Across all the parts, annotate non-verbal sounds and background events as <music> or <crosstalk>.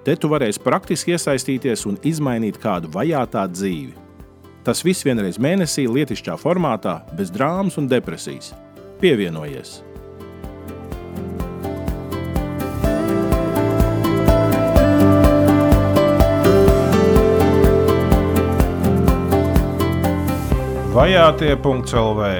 Te tu varēsi praktiski iesaistīties un izmainīt kādu vajātā dzīvi. Tas viss vienreiz mēnesī, lietišķā formātā, bez drāmas un depresijas. Pievienojies! Vajātie.CLV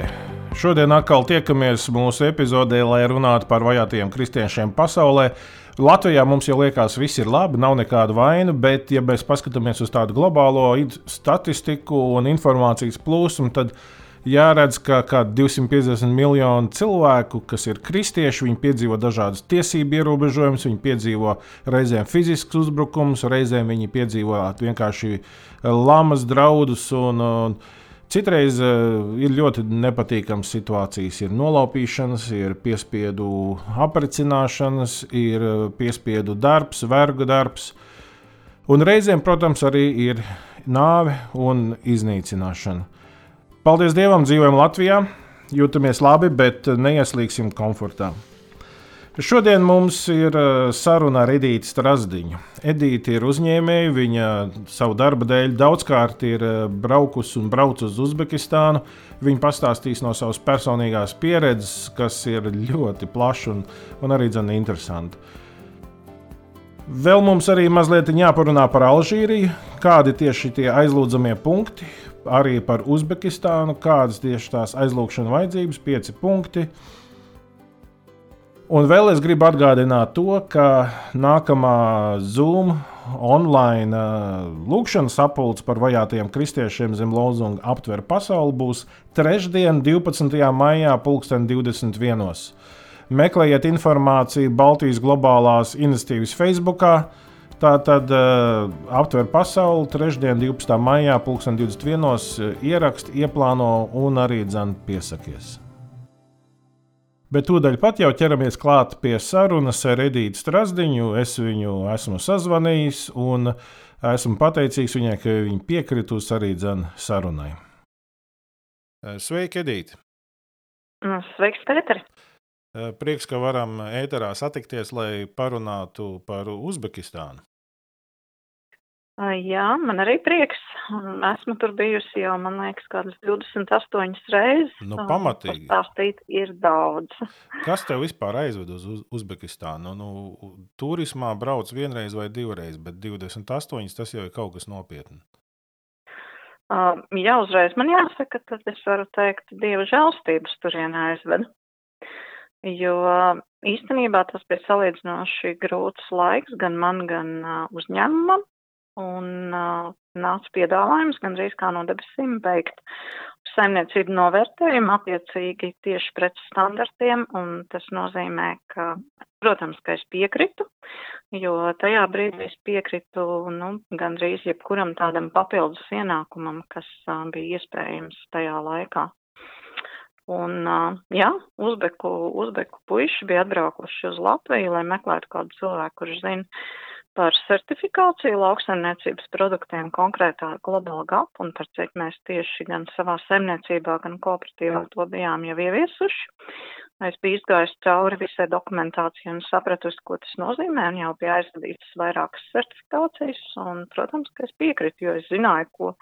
Šodien atkal tiekamies mūsu epizodē, lai runātu par vajātajiem kristiešiem pasaulē. Latvijā mums jau liekas, viss ir labi, nav nekāda vaina, bet, ja mēs paskatāmies uz tādu globālo statistiku un informācijas plūsmu, tad jāredz, ka kaut 250 miljoni cilvēku, kas ir kristieši, viņi piedzīvo dažādas tiesību ierobežojumus, viņi piedzīvo reizēm fiziskus uzbrukumus, reizēm viņi piedzīvo vienkārši lamas draudus. Un, un, Citreiz uh, ir ļoti nepatīkamas situācijas. Ir nolaupīšanas, ir piespiedu aprecināšanas, ir eh, piespiedu darbs, vergu darbs. Un reizēm, protams, arī ir nāve un iznīcināšana. Paldies Dievam, dzīvojam Latvijā, jūtamies labi, bet neieslīgsim komfortā. Šodien mums ir uh, saruna ar Edīti Strasdiņu. Edīte ir uzņēmēja, viņa savu darbu dēļ daudzkārt ir uh, braukusi un brauc uz Uzbekistānu. Viņa pastāstīs no savas personīgās pieredzes, kas ir ļoti plaša un, un arī dzene interesanta. Vēl mums arī mazliet jāparunā par Alžīriju, kādi tieši tie aizlūdzamie punkti, arī par Uzbekistānu, kādas tieši tās aizlūgšana vajadzības, pieci punkti. Uh, Un vēl es gribu atgādināt to, ka nākamā Zoom online uh, lūkšanas sapulce par vajātajiem kristiešiem zem lozunga aptver pasauli būs trešdien, 12. maijā, 2021. Meklējiet informāciju Baltijas globālās iniciatīvas Facebook. Tā tad uh, aptver pasauli trešdien, 12. maijā, 2021. ieraksti, ieplāno un arī dzan piesakies. Bet tūdaļ pat jau ķeramies klāt pie sarunas ar Edītu Strasdiņu. Es viņu esmu sazvanījis un esmu pateicīgs viņai, ka viņa piekritus arī dzan sarunai. Sveiki, Edīte! Nu, sveiks, Pēteri! Prieks, ka varam ēterā satikties, lai parunātu par Uzbekistānu. Jā, man arī prieks. Esmu tur bijusi jau, man liekas, kādas 28 reizes. Nu, pamatīgi. Pastāstīt ir daudz. <laughs> Kas tev vispār aizved uz Uzbekistānu? Nu, turismā brauc vienreiz vai divreiz, bet 28 tas jau ir kaut kas nopietni. Uh, jā, uzreiz man jāsaka, tad es varu teikt, Dieva žēlstības turienē aizved. Jo īstenībā tas bija salīdzinoši grūts laiks gan man, gan uh, uzņēmumam un uh, nāca piedāvājums gandrīz kā no debesīm beigt saimniecību novērtējumu attiecīgi tieši pret standartiem, un tas nozīmē, ka, protams, ka es piekritu, jo tajā brīdī es piekritu, nu, gandrīz jebkuram tādam papildus ienākumam, kas uh, bija iespējams tajā laikā. Un, uh, jā, uzbeku, uzbeku puiši bija atbraukuši uz Latviju, lai meklētu kādu cilvēku, kurš zina, par certifikāciju lauksaimniecības produktiem konkrētā globāla gap un par cik mēs tieši gan savā saimniecībā, gan kooperatīvā to bijām jau ieviesuši. Es biju izgājis cauri visai dokumentācijai un sapratusi, ko tas nozīmē, un jau bija aizvadītas vairākas certifikācijas, un, protams, ka es piekritu, jo es zināju, ko,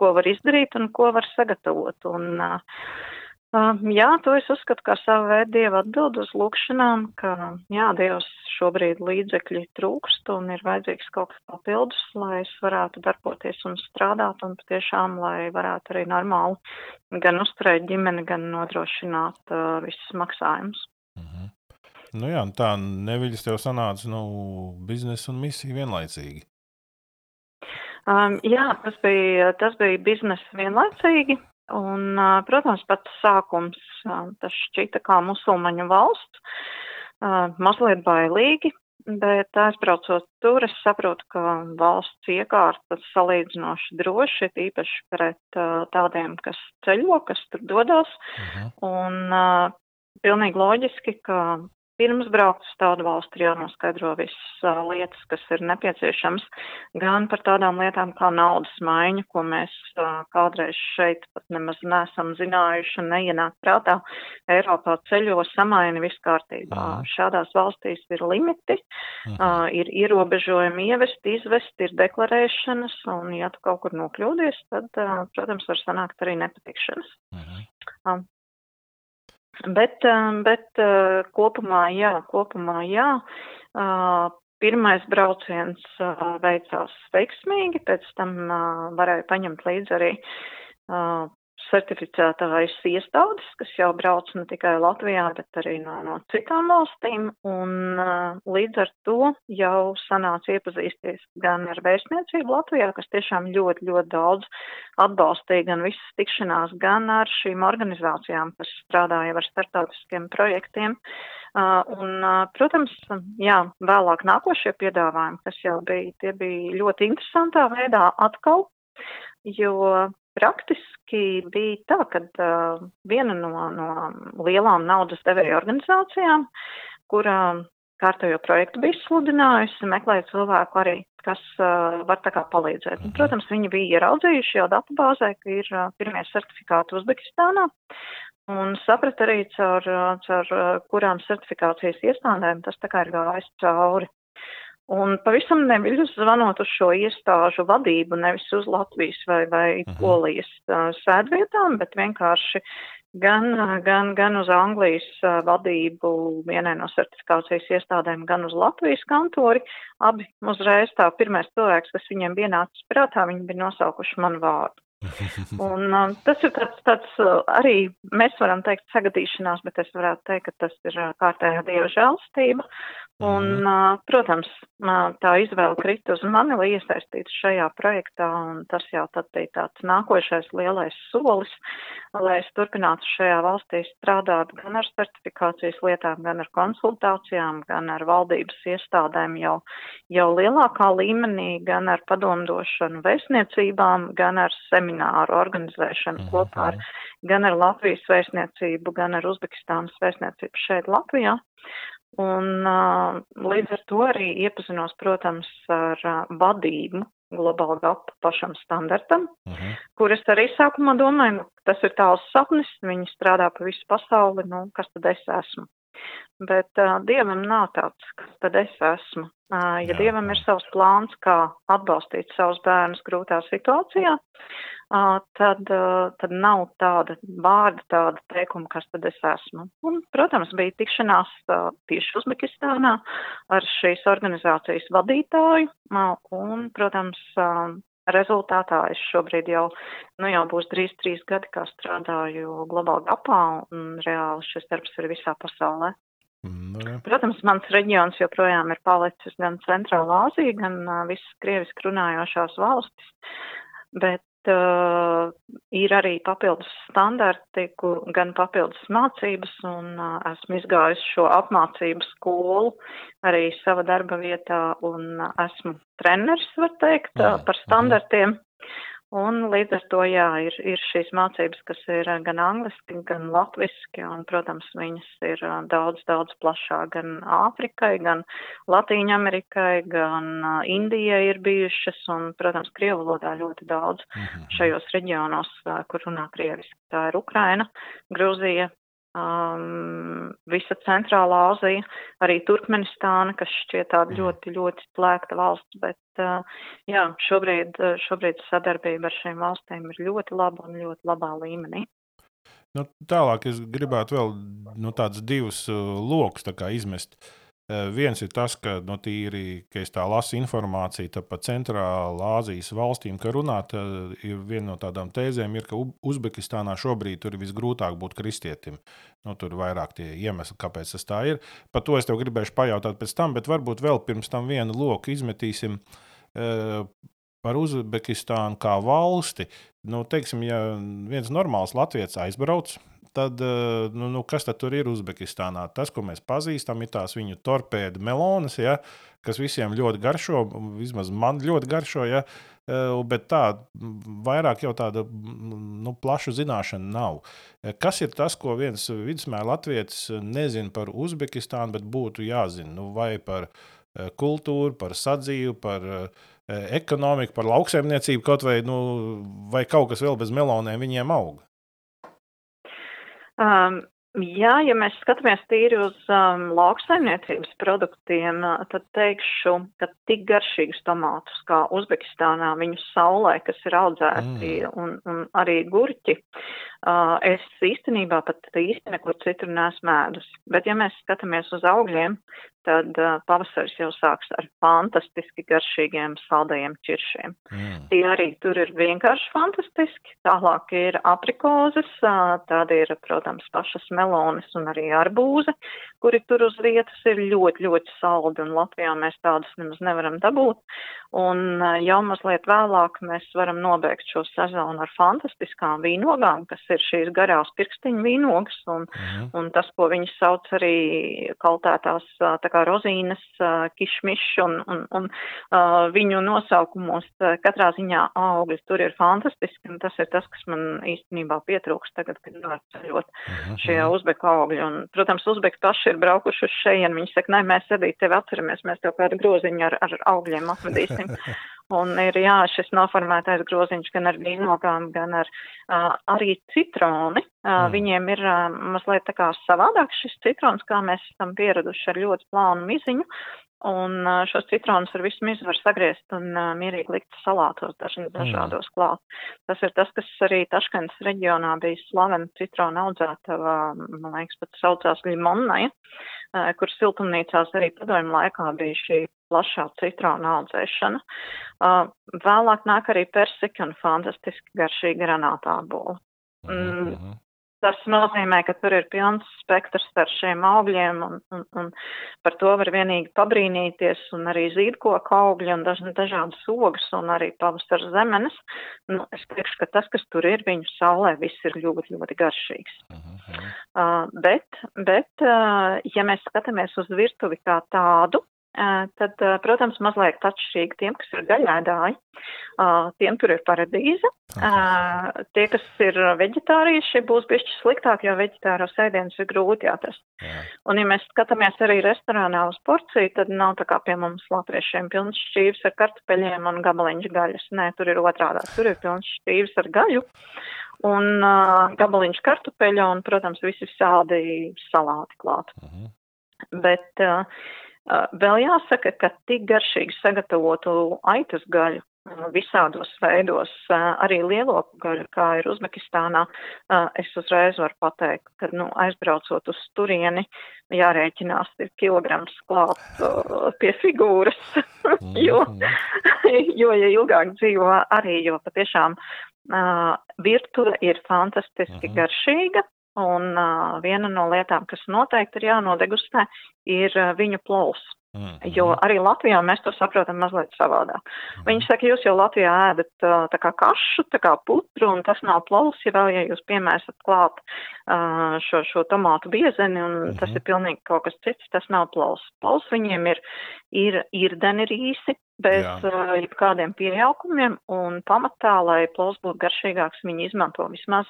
ko var izdarīt un ko var sagatavot. Un, uh, Jā, to es uzskatu kā savu veidu dieva atbildu uz lūkšanām, ka, jā, Dievs šobrīd līdzekļi trūkst un ir vajadzīgs kaut kas papildus, lai es varētu darboties un strādāt un patiešām, lai varētu arī normāli gan uzturēt ģimeni, gan nodrošināt uh, visus maksājumus. Mhm. Nu jā, tā neviļas tev sanāca, nu, biznesa un misija vienlaicīgi. Um, jā, tas bija, tas bija biznesa vienlaicīgi. Un, protams, pats sākums tas šķita kā musulmaņu valsts, mazliet bailīgi, bet aizbraucot tur, es saprotu, ka valsts iekārtas salīdzinoši droši, īpaši pret tādiem, kas ceļo, kas tur dodas. -huh. Un pilnīgi loģiski, ka pirms braukt uz tādu valsti ir jānoskaidro visas lietas, kas ir nepieciešams, gan par tādām lietām kā naudas maiņa, ko mēs kādreiz šeit pat nemaz nesam zinājuši un neienāk prātā. Eiropā ceļo samaini viss kārtībā. Aha. Šādās valstīs ir limiti, uh, ir ierobežojumi ievest, izvest, ir deklarēšanas, un ja tu kaut kur nokļūdies, tad, protams, var sanākt arī nepatikšanas. Aha. Uh, Bet, eh, bet eh, kopumā jā, kopumā jā. Eh, pirmais brauciens veicās veiksmīgi, pēc tam varēja paņemt līdzi arī certificētājas iestādes, kas jau brauc ne tikai Latvijā, bet arī no, no citām valstīm, un līdz ar to jau sanāca iepazīsties gan ar vēstniecību Latvijā, kas tiešām ļoti, ļoti daudz atbalstīja gan visas tikšanās, gan ar šīm organizācijām, kas strādāja ar startautiskiem projektiem. Un, protams, jā, vēlāk nākošie piedāvājumi, kas jau bija, tie bija ļoti interesantā veidā atkal, jo Praktiski bija tā, ka uh, viena no, no lielām naudas devēja organizācijām, kura kārtējo projektu bija sludinājusi, meklēja cilvēku arī, kas uh, var tā kā palīdzēt. Un, protams, viņi bija ieraudzījuši jau datubāzē, ka ir uh, pirmie certifikāti Uzbekistānā, un saprat arī caur, caur kurām certifikācijas iestādēm tas tā kā ir gājis cauri. Un pavisam neviļus zvanot uz šo iestāžu vadību, nevis uz Latvijas vai, vai uh mhm. Polijas uh, sēdvietām, bet vienkārši gan, gan, gan uz Anglijas uh, vadību vienai no certifikācijas iestādēm, gan uz Latvijas kantori. Abi uzreiz tā pirmais cilvēks, kas viņiem pienācis prātā, viņi bija nosaukuši manu vārdu. <laughs> Un, uh, tas ir tāds, tāds uh, arī, mēs varam teikt, sagadīšanās, bet es varētu teikt, ka tas ir uh, kārtējā dieva žēlstība. Un, mm. uh, protams, tā izvēle krita uz mani, lai iesaistītu šajā projektā, un tas jau tad bija tāds nākošais lielais solis, lai es turpinātu šajā valstī strādāt gan ar certifikācijas lietām, gan ar konsultācijām, gan ar valdības iestādēm jau, jau lielākā līmenī, gan ar padomdošanu vēstniecībām, gan ar semināriem semināru organizēšanu mm -hmm. kopā ar gan ar Latvijas vēstniecību, gan ar Uzbekistānas vēstniecību šeit Latvijā. Un uh, līdz ar to arī iepazinos, protams, ar uh, vadību globāla gapa pašam standartam, uh mhm. -huh. kur es arī sākumā domāju, nu, tas ir tāls sapnis, viņi strādā pa visu pasauli, nu, kas tad es esmu. Bet uh, Dievam nav tāds, kas tad es esmu. Uh, ja Jā. Dievam ir savs plāns, kā atbalstīt savus bērnus grūtā situācijā, tad, tad nav tāda vārda, tāda teikuma, kas tad es esmu. Un, protams, bija tikšanās tieši Uzbekistānā ar šīs organizācijas vadītāju, un, protams, rezultātā es šobrīd jau, nu jau būs drīz trīs gadi, kā strādāju globāli apā, un reāli šis darbs ir visā pasaulē. Mm, nu, Protams, mans reģions joprojām ir palicis gan Centrālā Āzija, gan uh, visas krieviski runājošās valstis, bet uh, ir arī papildus standarti, kur, gan papildus mācības, un uh, esmu izgājusi šo apmācību skolu arī sava darba vietā, un uh, esmu treneris, var teikt, uh, par standartiem. Un līdz ar to, jā, ir, ir šīs mācības, kas ir gan angliski, gan latviski, un, protams, viņas ir daudz, daudz plašāk gan Āfrikai, gan Latīņa Amerikai, gan Indijai ir bijušas, un, protams, Krievu valodā ļoti daudz mhm. šajos reģionos, kur runā krieviski. Tā ir Ukraina, Grūzija, um, visa centrālā Azija, arī Turkmenistāna, kas šķiet tāda ļoti, ļoti slēgta valsts, bet uh, jā, šobrīd, uh, šobrīd sadarbība ar šīm valstīm ir ļoti laba un ļoti labā līmenī. Nu, tālāk es gribētu vēl nu, tādus divus uh, lokus izmest. Uh, viens ir tas, ka no nu, tīri, ka es tā lasu informāciju par Centrālā Azijas valstīm, ka runāt, eh, ir viena no tādām tēzēm, ir, ka Uzbekistānā šobrīd ir visgrūtāk būt kristietim. Nu, tur ir vairāk tie iemesli, kāpēc tas tā ir. Par to es tev gribēšu pajautāt pēc tam, bet varbūt vēl pirms tam vienu loku izmetīsim. Uh, par Uzbekistānu kā valsti. Nu, teiksim, ja viens normāls latviečs aizbrauc tad, nu, nu, kas tad ir Uzbekistānā? Tas, ko mēs pazīstam, ir tās viņu torpēdi melonas, ja, kas visiem ļoti garšo, vismaz man ļoti garšo. Ja, bet tā vairāk jau tāda nu, plaša zināšana nav. Kas ir tas, ko viens vidusmēra latviečs nezina par Uzbekistānu, bet būtu jāzina? Nu, vai par kultūru, par sadzīvi, par ekonomiku, par lauksaimniecību, kaut vai, nu, vai kaut kas vēl bez meloniem viņiem aug? Um, Jā, ja mēs skatāmies tīri uz um, lauksaimniecības produktiem, tad teikšu, ka tik garšīgus tomātus kā Uzbekistānā, viņu saulē, kas ir audzēti, mm. un, un arī gurķi, uh, es īstenībā pat īsti nekur citur nesmu ēdus. Bet ja mēs skatāmies uz augļiem, tad uh, pavasaris jau sāks ar fantastiski garšīgiem saldajiem čiršiem. Mm. Tie arī tur ir vienkārši fantastiski. Tālāk ir aprikozes, uh, tādi ir, protams, pašas melonis un arī arbūze, kuri tur uz vietas ir ļoti, ļoti saldi, un Latvijā mēs tādus nemaz nevaram dabūt. Un jau mazliet vēlāk mēs varam nobeigt šo sezonu ar fantastiskām vīnogām, kas ir šīs garās pirkstiņu vīnogas, un, mhm. un tas, ko viņi sauc arī kaltētās tā kā rozīnes, kišmiš, un, un, un uh, viņu nosaukumos katrā ziņā augļi tur ir fantastiski, un tas ir tas, kas man īstenībā pietrūkst tagad, kad var ceļot mhm. šajā uzbeku augļi. Un, protams, uzbeki paši ir braukuši uz šeien. Viņi saka, nē, mēs arī tevi atceramies, mēs tev kādu groziņu ar, ar augļiem atvedīsim. <laughs> Un ir jā, šis noformētais groziņš gan ar vīnogām, gan ar uh, arī citroni. Uh, mm. Viņiem ir uh, mazliet tā kā savādāk šis citrons, kā mēs esam pieraduši ar ļoti plānu miziņu. Un šos citronus ar visu mizu var sagriezt un uh, mierīgi likt salātos daži, dažādos mm. klāt. Tas ir tas, kas arī Taškens reģionā bija slavena citrona audzētava, man liekas, pat saucās Limonai, uh, kur siltumnīcās arī padomju laikā bija šī plašā citrona audzēšana. Uh, vēlāk nāk arī persika un fantastiski garšīga granātā būla. Mm. Tas nozīmē, ka tur ir pilns spektrs ar šiem augļiem, un, un, un par to var vienīgi pabrīnīties, un arī zīdkoku augļi, un daž, dažādas ogas, un arī pavasara zemenes. Nu, es teikšu, ka tas, kas tur ir, viņu saulē, viss ir ļoti, ļoti garšīgs. Uh -huh. uh, bet, bet, uh, ja mēs skatāmies uz virtuvi kā tādu, tad, protams, mazliet atšķirīgi tiem, kas ir gaļēdāji. Tiem tur ir paradīze. Tie, kas ir veģetārieši, būs bišķi sliktāk, jo veģetāro sēdienas ir grūti jāatrast. Jā. Un, ja mēs skatāmies arī restorānā uz porciju, tad nav tā kā pie mums latviešiem pilns šķīvs ar kartupeļiem un gabaliņš gaļas. Nē, tur ir otrādā. Tur ir pilns šķīvs ar gaļu un uh, gabaliņš kartupeļa un, protams, visi sādi salāti klāt. -huh. Bet uh, Vēl jāsaka, ka tik garšīgi sagatavotu aitas gaļu visādos veidos, arī lielopu gaļu, kā ir Uzbekistānā, es uzreiz varu pateikt, ka, nu, aizbraucot uz turieni, jārēķinās ir kilograms klāt pie figūras, <laughs> jo, mhm. jo, ja ilgāk dzīvo arī, jo patiešām virtuve ir fantastiski mhm. garšīga, Un uh, viena no lietām, kas noteikti ir jānodegustē, ir uh, viņu plovs. Mm -hmm. Jo arī Latvijā mēs to saprotam mazliet savādāk. Mm -hmm. Viņi saka, jūs jau Latvijā ēdat uh, tā kā kašu, tā kā putru, un tas nav plovs, ja vēl, ja jūs piemērsat klāt uh, šo, šo tomātu biezeni, un mm -hmm. tas ir pilnīgi kaut kas cits, tas nav plovs. Plovs viņiem ir, ir irdeni rīsi, bez uh, jebkādiem pieaukumiem, un pamatā, lai plovs būtu garšīgāks, viņi izmanto vismaz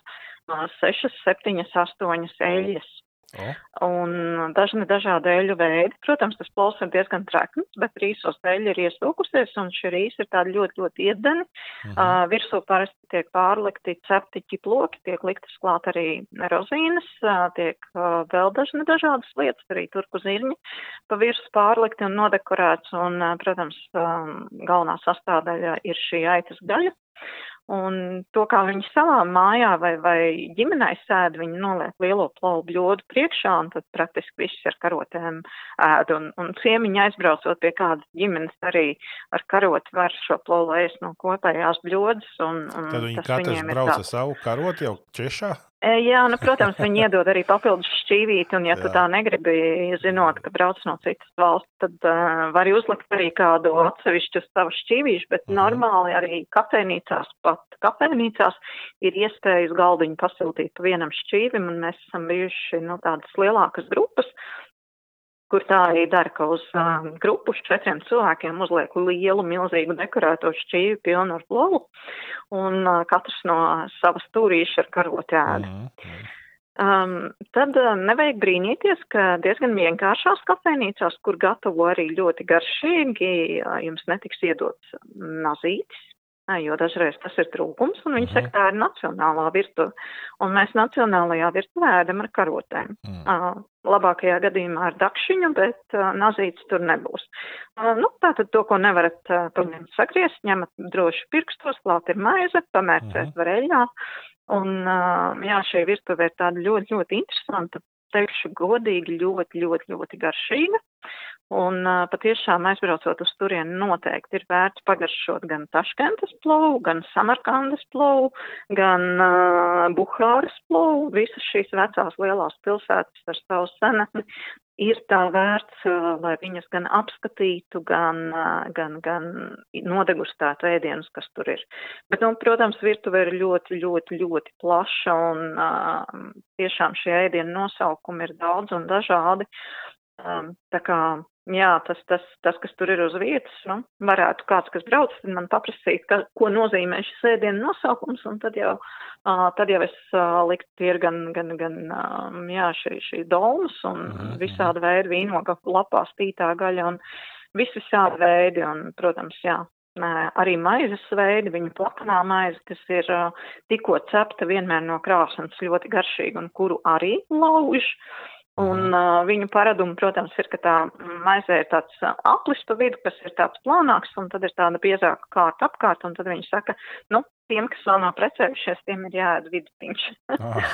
uh, 6, 7, 8 eļļas. Oh. Un dažni dažādi eļu veidi. Protams, tas plovs ir diezgan trekns, bet rīsos eļļa ir iesūkusies, un šī rīsa ir tāda ļoti, ļoti iedeni. Uh -huh. uh, virsū parasti tiek pārlikti cepti ķiploki, tiek liktas klāt arī rozīnes, uh, tiek uh, vēl dažni dažādas lietas, arī turku zirņi pa virsu pārlikti un nodekorēts, un, uh, protams, um, galvenā sastāvdaļa ir šī aitas gaļa. Un to, kā viņi savā mājā vai, vai ģimenē sēd, viņi noliek lielo plovu bļodu priekšā un tad praktiski viss ar karotēm ēd. Un, un ciemiņi aizbraucot pie kādas ģimenes arī ar karoti var šo plovu ēst no kopējās bļodas. Un, un tad viņi katrs brauc ar savu karoti jau češā? Jā, nu, protams, viņi iedod arī papildus šķīvīti, un ja tu tā negribi, zinot, ka brauc no citas valsts, tad uh, vari uzlikt arī kādu atsevišķu savu šķīvīšu, bet mm. normāli arī kafejnīcās, pat kafejnīcās ir iespējas galdiņu pasiltīt pa vienam šķīvim, un mēs esam bijuši, nu, tādas lielākas grupas, kur tā arī dara, ka uz um, grupu četriem cilvēkiem uzliek lielu, milzīgu dekorēto šķīvi pilnu ar blovu, un uh, katrs no savas stūrīša ar karoti ēda. Mm -hmm. Um, tad uh, nevajag brīnīties, ka diezgan vienkāršās kafejnīcās, kur gatavo arī ļoti garšīgi, uh, jums netiks iedots nazītis, jo dažreiz tas ir trūkums, un viņi mm. saka, tā ir nacionālā virtuve, un mēs nacionālajā virtuvē ēdam ar karotēm. Mm. Uh, labākajā gadījumā ar dakšiņu, bet uh, nazīts tur nebūs. Uh, nu, tātad to, ko nevarat uh, paņemt sagriezt, ņemat droši pirkstos, klāt ir maize, pamērcēt mm. var eļļā, un uh, jā, šī virtuve ir tāda ļoti, ļoti interesanta, teikšu godīgi, ļoti, ļoti, ļoti garšīga. Un patiešām aizbraucot uz turieni noteikti ir vērts pagaršot gan Taškentas plovu, gan Samarkandas plovu, gan uh, Buhāras plovu. Visas šīs vecās lielās pilsētas ar savu senatni ir tā vērts, uh, lai viņas gan apskatītu, gan, uh, gan, gan nodegustētu ēdienus, kas tur ir. Bet, nu, protams, virtuve ir ļoti, ļoti, ļoti plaša un uh, tiešām šie ēdienu nosaukumi ir daudz un dažādi. Um, tā kā Jā, tas, tas, tas, kas tur ir uz vietas, nu, varētu kāds, kas brauc, man paprasīt, ka, ko nozīmē šis ēdienu nosaukums, un tad jau, uh, tad jau es uh, liktu, ir gan, gan, gan um, jā, šī, šī dolmas un mm -hmm. visāda veida vīnoga lapā stītā gaļa un vis visādi veidi, un, protams, jā, arī maizes veidi, viņa plakanā maize, kas ir uh, tikko cepta vienmēr no krāsnes ļoti garšīga un kuru arī lauž. Uh, Un uh, viņu paradumu, protams, ir, ka tā maizē ir tāds aplis pa vidu, kas ir tāds plānāks, un tad ir tāda biezāka kārta apkārt, un tad viņi saka, nu, tiem, kas vēl nav precējušies, tiem ir jāēd vidutiņš. Ah.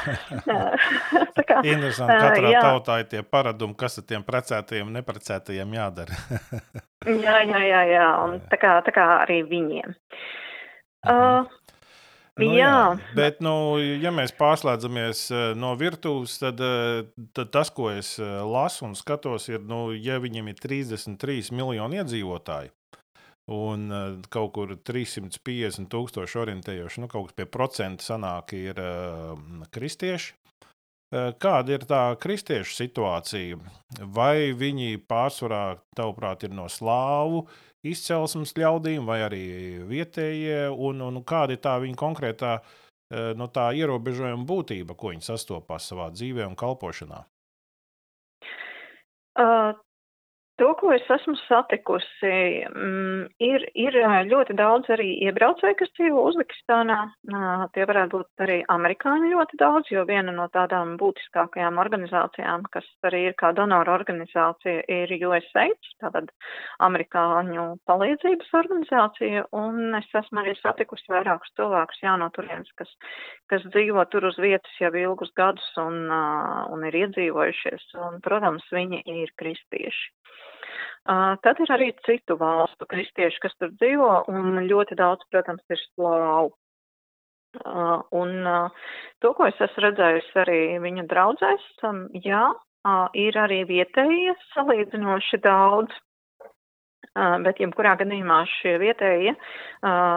<laughs> tā kā. Interesanti, katrā jā. tautā ir tie paradumi, kas ar tiem precētajiem, neprecētajiem jādara. jā, jā, jā, jā, un tā kā, tā kā arī viņiem. Uh, Nu, jā. jā, bet, nu, ja mēs pārslēdzamies eh, no virtuves, tad, eh, tad tas, ko es eh, lasu un skatos, ir, nu, ja viņiem ir 33 miljoni iedzīvotāji un kaut kur 350 tūkstoši orientējoši, nu, kaut kas pie procenta sanāk, ir kristieši. Kāda ir tā kristiešu situācija? Vai viņi pārsvarā, tavuprāt, ir no slāvu izcelsmes ļaudīm vai arī vietējie, un, un kāda ir tā viņa konkrētā no tā ierobežojuma būtība, ko viņi sastopās savā dzīvē un kalpošanā? Uh, To, ko es esmu satikusi, mm, ir, ir ļoti daudz arī iebraucēju, kas dzīvo Uzbekistānā. Tie varētu būt arī amerikāņi ļoti daudz, jo viena no tādām būtiskākajām organizācijām, kas arī ir kā donora organizācija, ir USAID, tātad amerikāņu palīdzības organizācija, un es esmu arī satikusi vairākus cilvēkus jā, no turienes, kas, kas dzīvo tur uz vietas jau ilgus gadus un, un ir iedzīvojušies, un, protams, viņi ir kristieši. Tad ir arī citu valstu kristieši, kas tur dzīvo, un ļoti daudz, protams, ir slāvu. Un to, ko es esmu redzējusi arī viņa draudzēs, jā, ir arī vietējie salīdzinoši daudz. Bet, jebkurā gadījumā šie vietējie,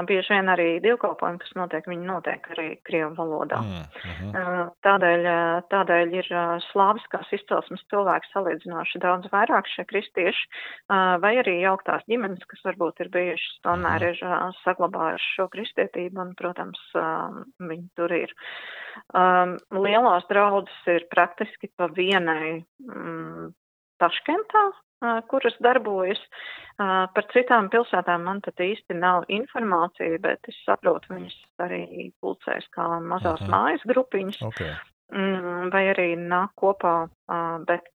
bieži vien arī divkalpojumi, kas notiek, viņi notiek arī Krievu valodā. Mm -hmm. Tādēļ, tādēļ ir slāviskās izcelsmes cilvēki salīdzinoši daudz vairāk šie kristieši, vai arī jauktās ģimenes, kas varbūt ir bijušas, tomēr -hmm. ir saglabājuši šo kristietību, un, protams, viņi tur ir. Lielās draudzes ir praktiski pa vienai mm, Taškentā, kuras darbojas. Par citām pilsētām man tad īsti nav informācija, bet es saprotu, viņas arī pulcēs kā mazās uh -huh. mājas grupiņas. Okay. Mm, vai arī nāk kopā, bet,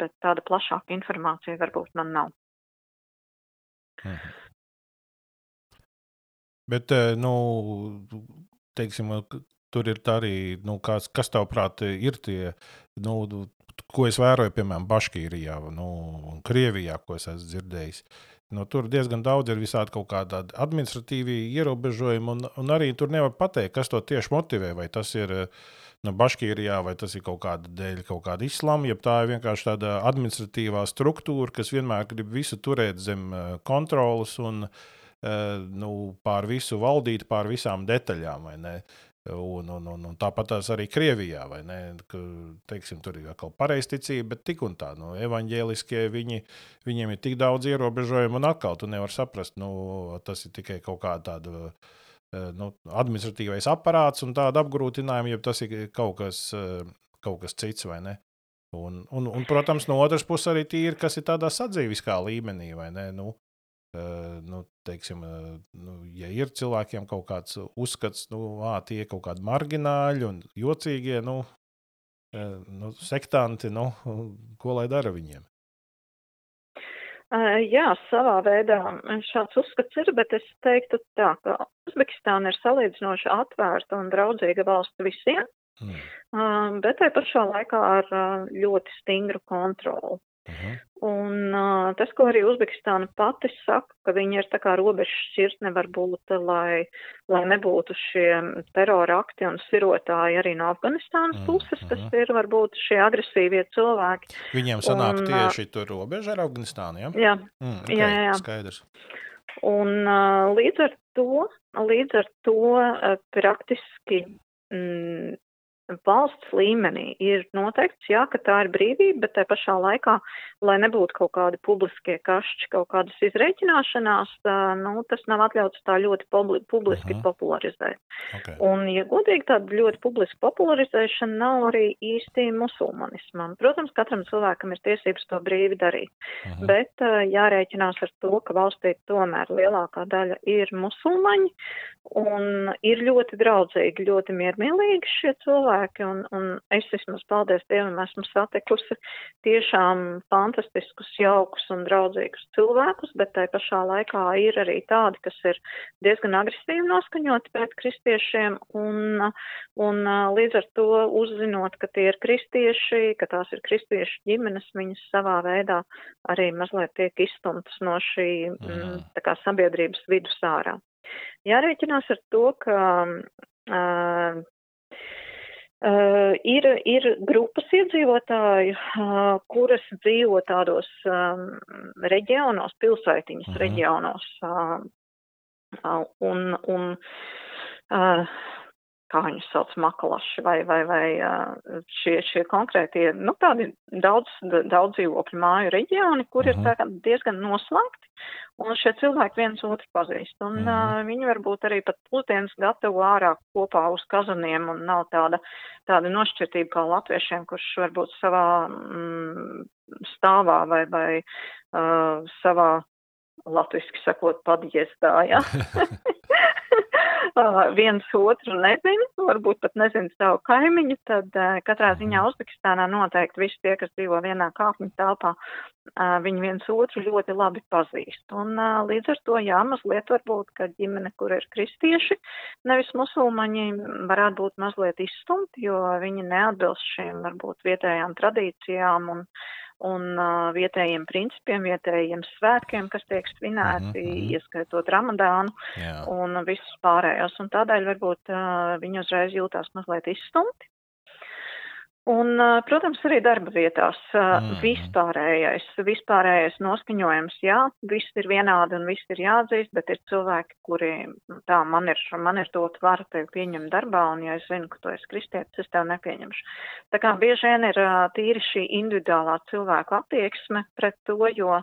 bet tāda plašāka informācija varbūt man nav. Uh -huh. Bet, nu, teiksim, tur ir arī, nu, kas, kas tavuprāt ir tie, nu, ko es vēroju, piemēram, Baškīrijā nu, un Krievijā, ko es esmu dzirdējis. Nu, tur diezgan daudz ir visādi kaut kādi administratīvi ierobežojumi, un, un arī tur nevar pateikt, kas to tieši motivē. Vai tas ir nu, Baškīrijā, vai tas ir kaut kāda dēļ kaut kāda islāma, ja tā ir vienkārši tāda administratīvā struktūra, kas vienmēr grib visu turēt zem uh, kontrolas un uh, nu, pār visu valdīt, pār visām detaļām. Un, un, un, un tāpat arī Krievijā, vai ne? Ka, teiksim, tur ir atkal pareizticība, bet tik un tā, nu, evaņģēliskie viņi, viņiem ir tik daudz ierobežojumu, un atkal tu nevari saprast, nu, tas ir tikai kaut kāda tāda Eh, nu, administratīvais aparāts un tāda apgrūtinājuma, ja tas ir kaut kas, eh, kaut kas cits vai ne. Un, un, un, protams, no otras puses arī tīri, kas ir tādā sadzīviskā līmenī, vai ne? Nu, nu, teiksim, nu, ja ir cilvēkiem kaut kāds uzskats, nu, ā, tie ir kaut kādi margināļi un jocīgie, nu, uh, nu sektanti, nu, <laughs> ko lai dara viņiem? Jā, savā veidā šāds uzskats ir, bet es teiktu tā, ka Uzbekistāna ir salīdzinoši atvērta un draudzīga valsts visiem, mm. bet tai pašā laikā ar ļoti stingru kontroli. Mhm. Un uh, tas, ko arī Uzbekistāna pati saka, ka viņi ir tā kā robežas šķirtne varbūt, lai, lai nebūtu šie terora akti un sirotāji arī no Afganistānas mm, puses, kas mm. ir varbūt šie agresīvie cilvēki. Viņiem sanāk un, tieši tur robeža ar Afganistānu, ja? Jā, mm, okay, jā, jā. Skaidrs. Un uh, līdz ar to, līdz ar to uh, praktiski mm, valsts līmenī ir noteikts, jā, ka tā ir brīvība, bet tai pašā laikā, lai nebūtu kaut kādi publiskie kašķi, kaut kādas izreikināšanās, nu, tas nav atļauts tā ļoti publi publiski -huh. popularizēt. Okay. Un, ja godīgi, tāda ļoti publiska popularizēšana nav arī īsti musulmanismam. Protams, katram cilvēkam ir tiesības to brīvi darīt, -huh. bet jārēķinās ar to, ka valstī tomēr lielākā daļa ir musulmaņi un ir ļoti draudzīgi, ļoti miermīlīgi šie cilvēki cilvēki, un, un es vismaz, paldies Dievam, esmu satikusi tiešām fantastiskus, jaukus un draudzīgus cilvēkus, bet tai pašā laikā ir arī tādi, kas ir diezgan agresīvi noskaņoti pret kristiešiem, un, un līdz ar to uzzinot, ka tie ir kristieši, ka tās ir kristiešu ģimenes, viņas savā veidā arī mazliet tiek izstumtas no šī mm, tā kā sabiedrības vidus ārā. Jārēķinās ar to, ka uh, Uh, ir, ir grupas iedzīvotāju, uh, kuras dzīvo tādos um, reģionos, pilsētiņas mhm. reģionos, uh, un, un uh, kā viņus sauc, makalaši vai, vai, vai šie, šie konkrētie, nu, tādi daudz, daudz dzīvokļu māju reģioni, kur ir mhm. diezgan noslēgti, un šie cilvēki viens otru pazīst. Un mm. uh, viņi varbūt arī pat pusdienas gatavo ārā kopā uz kazaniem, un nav tāda, tāda nošķirtība kā latviešiem, kurš varbūt savā mm, stāvā vai, vai uh, savā latviski sakot, padjiestā, ja? <laughs> viens otru nezina, varbūt pat nezina savu kaimiņu, tad katrā ziņā Uzbekistānā noteikti visi tie, kas dzīvo vienā kāpņu telpā, viņi viens otru ļoti labi pazīst. Un līdz ar to, jā, mazliet varbūt, ka ģimene, kur ir kristieši, nevis musulmaņi, varētu būt mazliet izstumti, jo viņi neatbilst šiem varbūt vietējām tradīcijām un un uh, vietējiem principiem, vietējiem svētkiem, kas tiek svinēti, mm -hmm. ieskaitot ramadānu yeah. un visus pārējos. Un tādēļ varbūt uh, viņi uzreiz jūtās mazliet izstumti. Un, protams, arī darba vietās mm. vispārējais, vispārējais noskaņojums, jā, viss ir vienādi un viss ir jāatzīst, bet ir cilvēki, kuri, tā, man ir, man ir dot varu tevi pieņemt darbā, un ja es zinu, ka tu esi kristietis, es tev nepieņemšu. Tā kā bieži vien ir tīri šī individuālā cilvēku attieksme pret to, jo,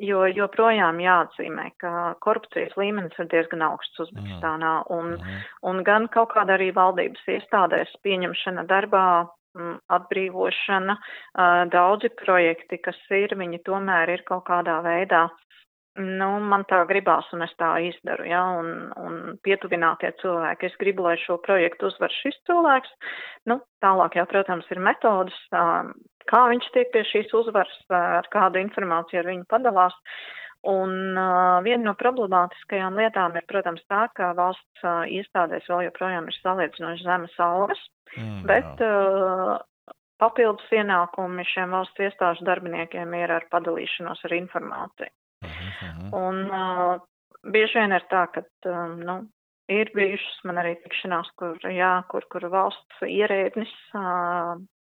jo joprojām jāatzīmē, ka korupcijas līmenis ir diezgan augsts Uzbekistānā, un, mm. un gan kaut kāda arī valdības iestādēs pieņemšana darbā atbrīvošana, daudzi projekti, kas ir, viņi tomēr ir kaut kādā veidā, nu, man tā gribās un es tā izdaru, ja, un, un pietuvinātie cilvēki. Es gribu, lai šo projektu uzvar šis cilvēks. Nu, tālāk jau, protams, ir metodas, kā viņš tiek pie šīs uzvaras, ar kādu informāciju ar viņu padalās. Un uh, viena no problemātiskajām lietām ir, protams, tā, ka valsts uh, iestādēs vēl joprojām ir salīdzinoši zemes algas, Mm, Bet uh, papildus ienākumi šiem valsts iestāžu darbiniekiem ir ar padalīšanos ar informāciju. Uh -huh. Un uh, bieži vien ir tā, ka uh, nu, ir bijušas man arī tikšanās, kur, jā, kur, kur valsts ierēdnis,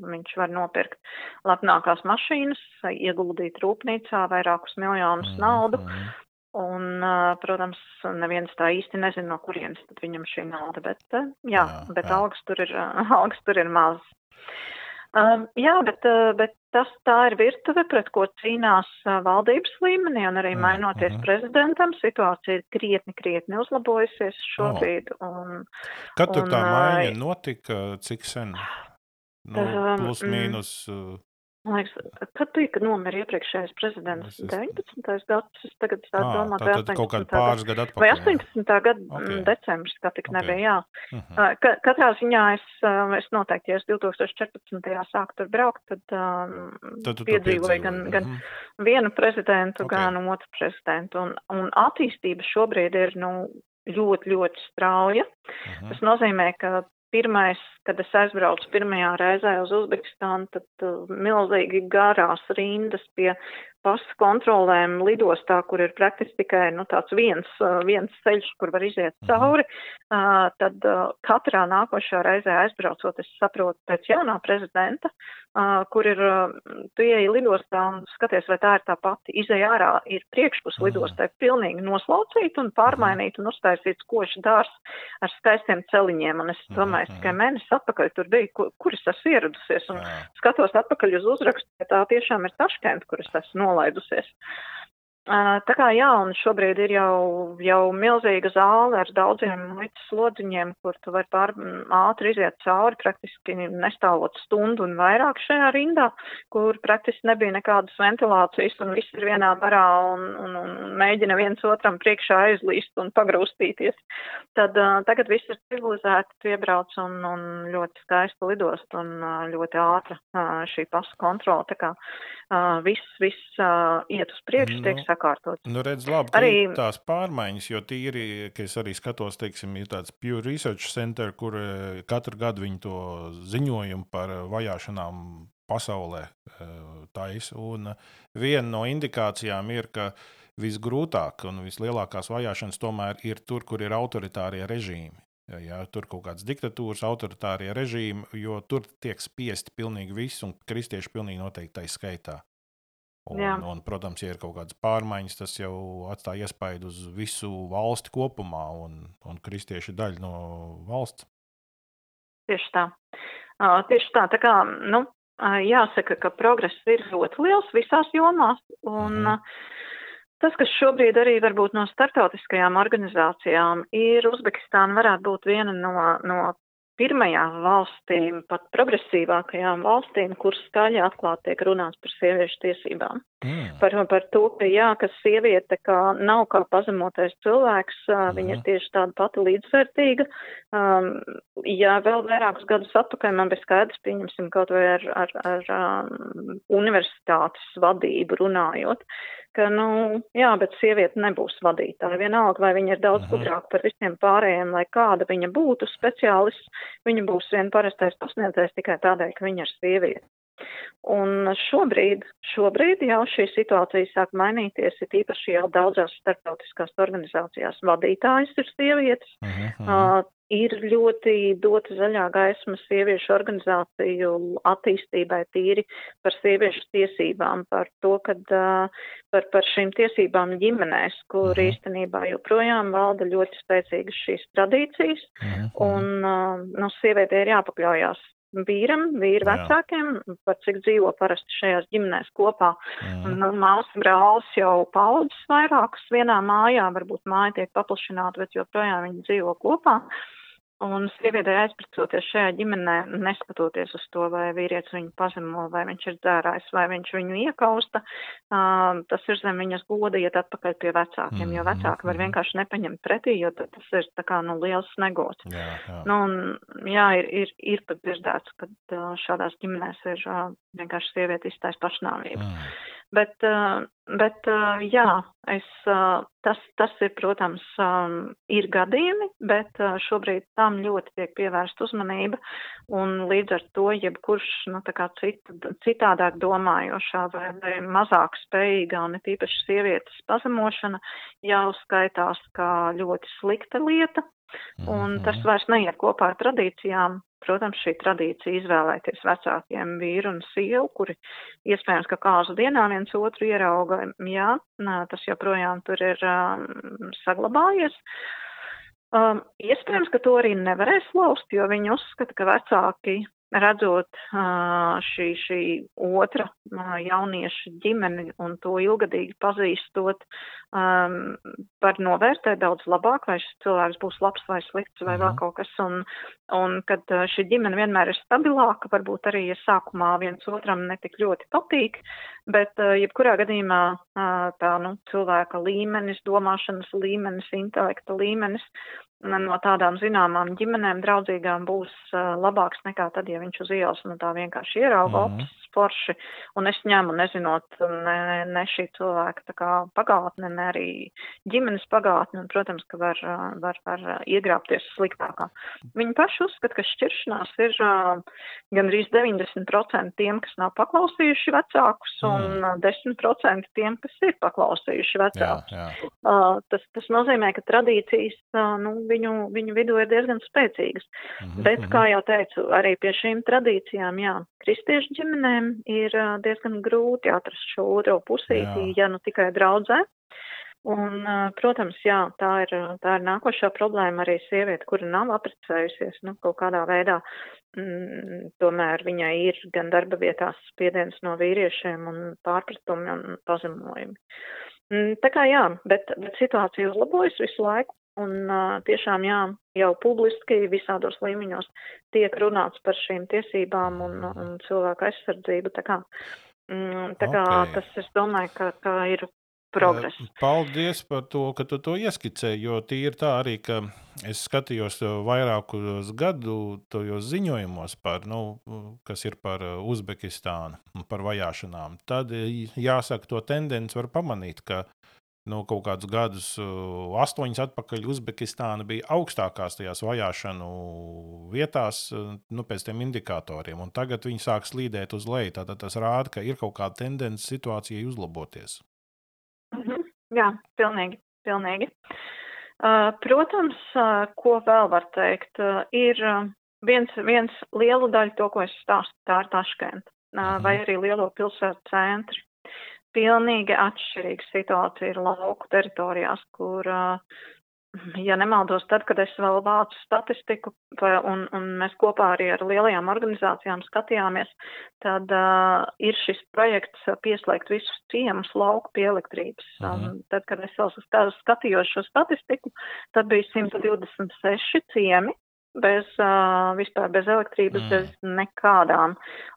viņš var nopirkt lepnākās mašīnas, ieguldīt rūpnīcā vairākus miljonus mm, naudu. Mm. Un, protams, neviens tā īsti nezina, no kurienes tad viņam šī nauda, bet, jā, jā, bet jā. algas tur ir, <laughs> algas tur ir mazas. Um, jā, bet, uh, bet tas tā ir virtuve, pret ko cīnās uh, valdības līmenī, un arī mm, mainoties mm -hmm. prezidentam, situācija ir krietni, krietni uzlabojusies šobrīd. Un, Kad tur tā maiņa notika, cik sen? Nu, um, plus mīnus. Uh, Man liekas, kad kad nomira iepriekšējais prezidents? 19. gads, es tagad sāku domāt, vai 18. kaut kādi pāris gadu atpakaļ. Vai 18. gada okay. decembris, kā tik okay. nebija, jā. Uh -huh. Ka, katrā ziņā es, es noteikti, ja es 2014. sāku tur braukt, tad, um, tad piedzīvoju gan, gan uh mhm. -huh. vienu prezidentu, okay. gan otru prezidentu. Un, un attīstība šobrīd ir, nu, ļoti, ļoti strauja. Uh -huh. Tas nozīmē, ka pirmais, kad es aizbraucu pirmajā reizē uz Uzbekistānu, tad uh, milzīgi garās rindas pie pasu kontrolēm lidostā, kur ir praktiski tikai nu, tāds viens, uh, viens ceļš, kur var iziet mhm. cauri, uh, tad uh, katrā nākošā reizē aizbraucot, es saprotu pēc jaunā prezidenta, kur ir, tu ieeji lidostā un skaties, vai tā ir tā pati, izēja ārā, ir priekšpus mhm. lidostai pilnīgi noslaucīt un pārmainīt un uztaisīt koši dārs ar skaistiem celiņiem, un es domāju, es tikai mēnesi atpakaļ tur biju, kur, kur es esmu ieradusies, un skatos atpakaļ uz uzrakstu, ka tā tiešām ir Taškent, kur es esmu online do SESC. Tā kā jā, un šobrīd ir jau, jau milzīga zāle ar daudziem līdz slodziņiem, kur tu vari pār ātri iziet cauri, praktiski nestāvot stundu un vairāk šajā rindā, kur praktiski nebija nekādas ventilācijas un viss ir vienā barā un, un, un mēģina viens otram priekšā aizlīst un pagrūstīties. Tad uh, tagad viss ir civilizēti, tu iebrauc un, un ļoti skaisti lidost un uh, ļoti ātra uh, šī pasu kontrola. Tā kā uh, viss, viss uh, iet uz priekšu, tiek sakārtots. Nu, redz, labi, arī tās pārmaiņas, jo tīri, ka es arī skatos, teiksim, ir tāds Pew Research Center, kur eh, katru gadu viņi to ziņojumu par eh, vajāšanām pasaulē eh, taisa. Un viena no indikācijām ir, ka visgrūtāk un vislielākās vajāšanas tomēr ir tur, kur ir autoritārie režīmi. Ja, tur kaut kādas diktatūras, autoritārie režīmi, jo tur tiek spiesti pilnīgi viss, un kristieši pilnīgi noteikti tai skaitā. Un, Jā. un, protams, ja ir kaut kādas pārmaiņas, tas jau atstāja iespaidu uz visu valsti kopumā, un, un kristieši ir daļa no valsts. Tieši tā. Uh, tieši tā. tā kā, nu, uh, jāsaka, ka progress ir ļoti liels visās jomās. Un, mm. uh, tas, kas šobrīd arī varbūt no startautiskajām organizācijām ir, Uzbekistāna varētu būt viena no, no pirmajām valstīm, pat progresīvākajām valstīm, kur skaļi atklāti tiek runāts par sieviešu tiesībām. Mm. Par, par to, ka jā, ka sieviete kā nav kā pazemotais cilvēks, mm. viņa ir tieši tāda pati līdzvērtīga. Um, ja vēl vairākus gadus atpakaļ man bija skaidrs, pieņemsim kaut vai ar, ar, ar um, universitātes vadību runājot, ka, nu, jā, bet sieviete nebūs vadītāja. Vienalga, vai viņa ir daudz mhm. gudrāka par visiem pārējiem, lai kāda viņa būtu speciālists, viņa būs vien parastais pasniedzējs tikai tādēļ, ka viņa ir sieviete. Un šobrīd, šobrīd jau šī situācija sāk mainīties, ir īpaši jau daudzās starptautiskās organizācijās vadītājas ir sievietes. Uh -huh. uh, ir ļoti dota zaļā gaisma sieviešu organizāciju attīstībai tīri par sieviešu tiesībām, par to, kad par, par šīm tiesībām ģimenēs, kur -huh. īstenībā joprojām valda ļoti spēcīgas šīs tradīcijas, uh -huh. un no sievietē ir jāpakļaujās vīram, vīru vecākiem, par cik dzīvo parasti šajās ģimenēs kopā. Nu, Māsa brālis jau paudzes vairākus vienā mājā, varbūt māja tiek paplašināta, bet joprojām viņi dzīvo kopā. Un sievietei aizpracoties šajā ģimenē, neskatoties uz to, vai vīrietis viņu pazemo, vai viņš ir dzērājs, vai viņš viņu iekausta, uh, tas ir zem viņas goda iet atpakaļ pie vecākiem, mm, jo vecāki var mhm. vienkārši nepaņemt pretī, jo tas ir tā kā, nu, liels snegots. Jā, jā. Nu, un, jā, ir, ir, ir pat dzirdēts, ka uh, šādās ģimenēs ir uh, vienkārši sieviete iztais pašnāvību. Mm. Bet, eh, bet eh, jā, es, eh, tas, tas ir, protams, ir gadījumi, bet šobrīd tam ļoti tiek pievērsta uzmanība, un līdz ar to jebkurš, nu, tā kā cit, citādāk domājošā vai, vai mazāk spējīgā, un it īpaši sievietes pazemošana, jau skaitās kā ļoti slikta lieta. Un tas vairs neiet kopā ar tradīcijām. Protams, šī tradīcija izvēlēties vecākiem vīru un sievu, kuri iespējams, ka kāzu dienā viens otru ierauga, jā, tas joprojām tur ir um, saglabājies. Um, iespējams, ka to arī nevarēs laust, jo viņi uzskata, ka vecāki redzot šī, šī otra jaunieša ģimeni un to ilgadīgi pazīstot, um, var novērtēt daudz labāk, vai šis cilvēks būs labs vai slikts vai vēl mhm. kaut kas. Un, un kad šī ģimene vienmēr ir stabilāka, varbūt arī, ja sākumā viens otram netik ļoti patīk, bet jebkurā gadījumā tā, nu, cilvēka līmenis, domāšanas līmenis, intelekta līmenis no tādām zināmām ģimenēm draudzīgām būs uh, labāks nekā tad, ja viņš uz ielas nu tā vienkārši ierauga mm -hmm. ops, forši, un es ņemu nezinot ne, ne šī cilvēka tā kā pagātne, ne arī ģimenes pagātne, un, protams, ka var, var, var iegrāpties sliktākā. Viņi paši uzskata, ka šķiršanās ir gandrīz 90% tiem, kas nav paklausījuši vecākus, mm. un 10% tiem, kas ir paklausījuši vecākus. Jā, jā. Uh, tas, tas nozīmē, ka tradīcijas, uh, nu, viņu, viņu vidū ir diezgan spēcīgas. Mm -hmm. Bet, kā jau teicu, arī pie šīm tradīcijām, jā, kristiešu ģimenēm ir diezgan grūti atrast šo otro pusīti, jā. ja nu tikai draudzē. Un, protams, jā, tā ir, tā ir nākošā problēma arī sieviete, kura nav apprecējusies, nu, kaut kādā veidā, mm, tomēr viņai ir gan darba vietās spiediens no vīriešiem un pārpratumi un pazemojumi. Mm, tā kā jā, bet, bet situācija uzlabojas visu laiku, Un tiešām jā, jau publiski visādos līmeņos tiek runāts par šīm tiesībām un, un cilvēku aizsardzību. Tā kā, mm, tā kā okay. tas, es domāju, ka, ka ir progress. Paldies par to, ka tu to ieskicēji, jo tīri tā arī, ka es skatījos vairākus gadu tojos ziņojumos par, nu, kas ir par Uzbekistānu un par vajāšanām. Tad jāsaka, to tendenci var pamanīt, ka nu, kaut kādus gadus, astoņus atpakaļ, Uzbekistāna bija augstākās tajās vajāšanu vietās, nu, pēc tiem indikatoriem, un tagad viņi sāk slīdēt uz leju. Tātad tas rāda, ka ir kaut kāda tendence situācijai uzlaboties. -hmm. Jā, pilnīgi. pilnīgi. Uh, protams, uh, ko vēl var teikt, uh, ir viens, viens lielu daļu to, ko es stāstu, tā ir Taškenta, -hmm. vai arī lielo pilsētu centri pilnīgi atšķirīga situācija ir lauku teritorijās, kur, ja nemaldos, tad, kad es vēl vācu statistiku un, un mēs kopā arī ar lielajām organizācijām skatījāmies, tad uh, ir šis projekts pieslēgt visus ciemus lauku pie elektrības. -huh. um, tad, kad es vēl skatījos šo statistiku, tad bija 126 ciemi, bez uh, vispār bez elektrības, mm. bez nekādām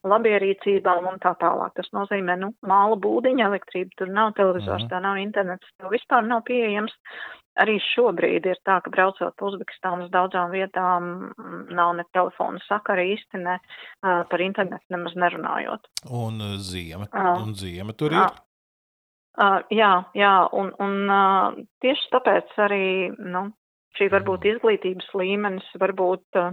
labierīcībām un tā tālāk. Tas nozīmē, nu, māla būdiņa elektrība, tur nav televizors, mm. tā nav internets, tev vispār nav pieejams. Arī šobrīd ir tā, ka braucot Uzbekistānu uz daudzām vietām nav ne telefona sakara īsti, ne uh, par internetu nemaz nerunājot. Un ziema, uh, un ziema tur ir? Uh, Uh, jā, jā, un, un uh, tieši tāpēc arī, nu, šī varbūt izglītības līmenis, varbūt uh,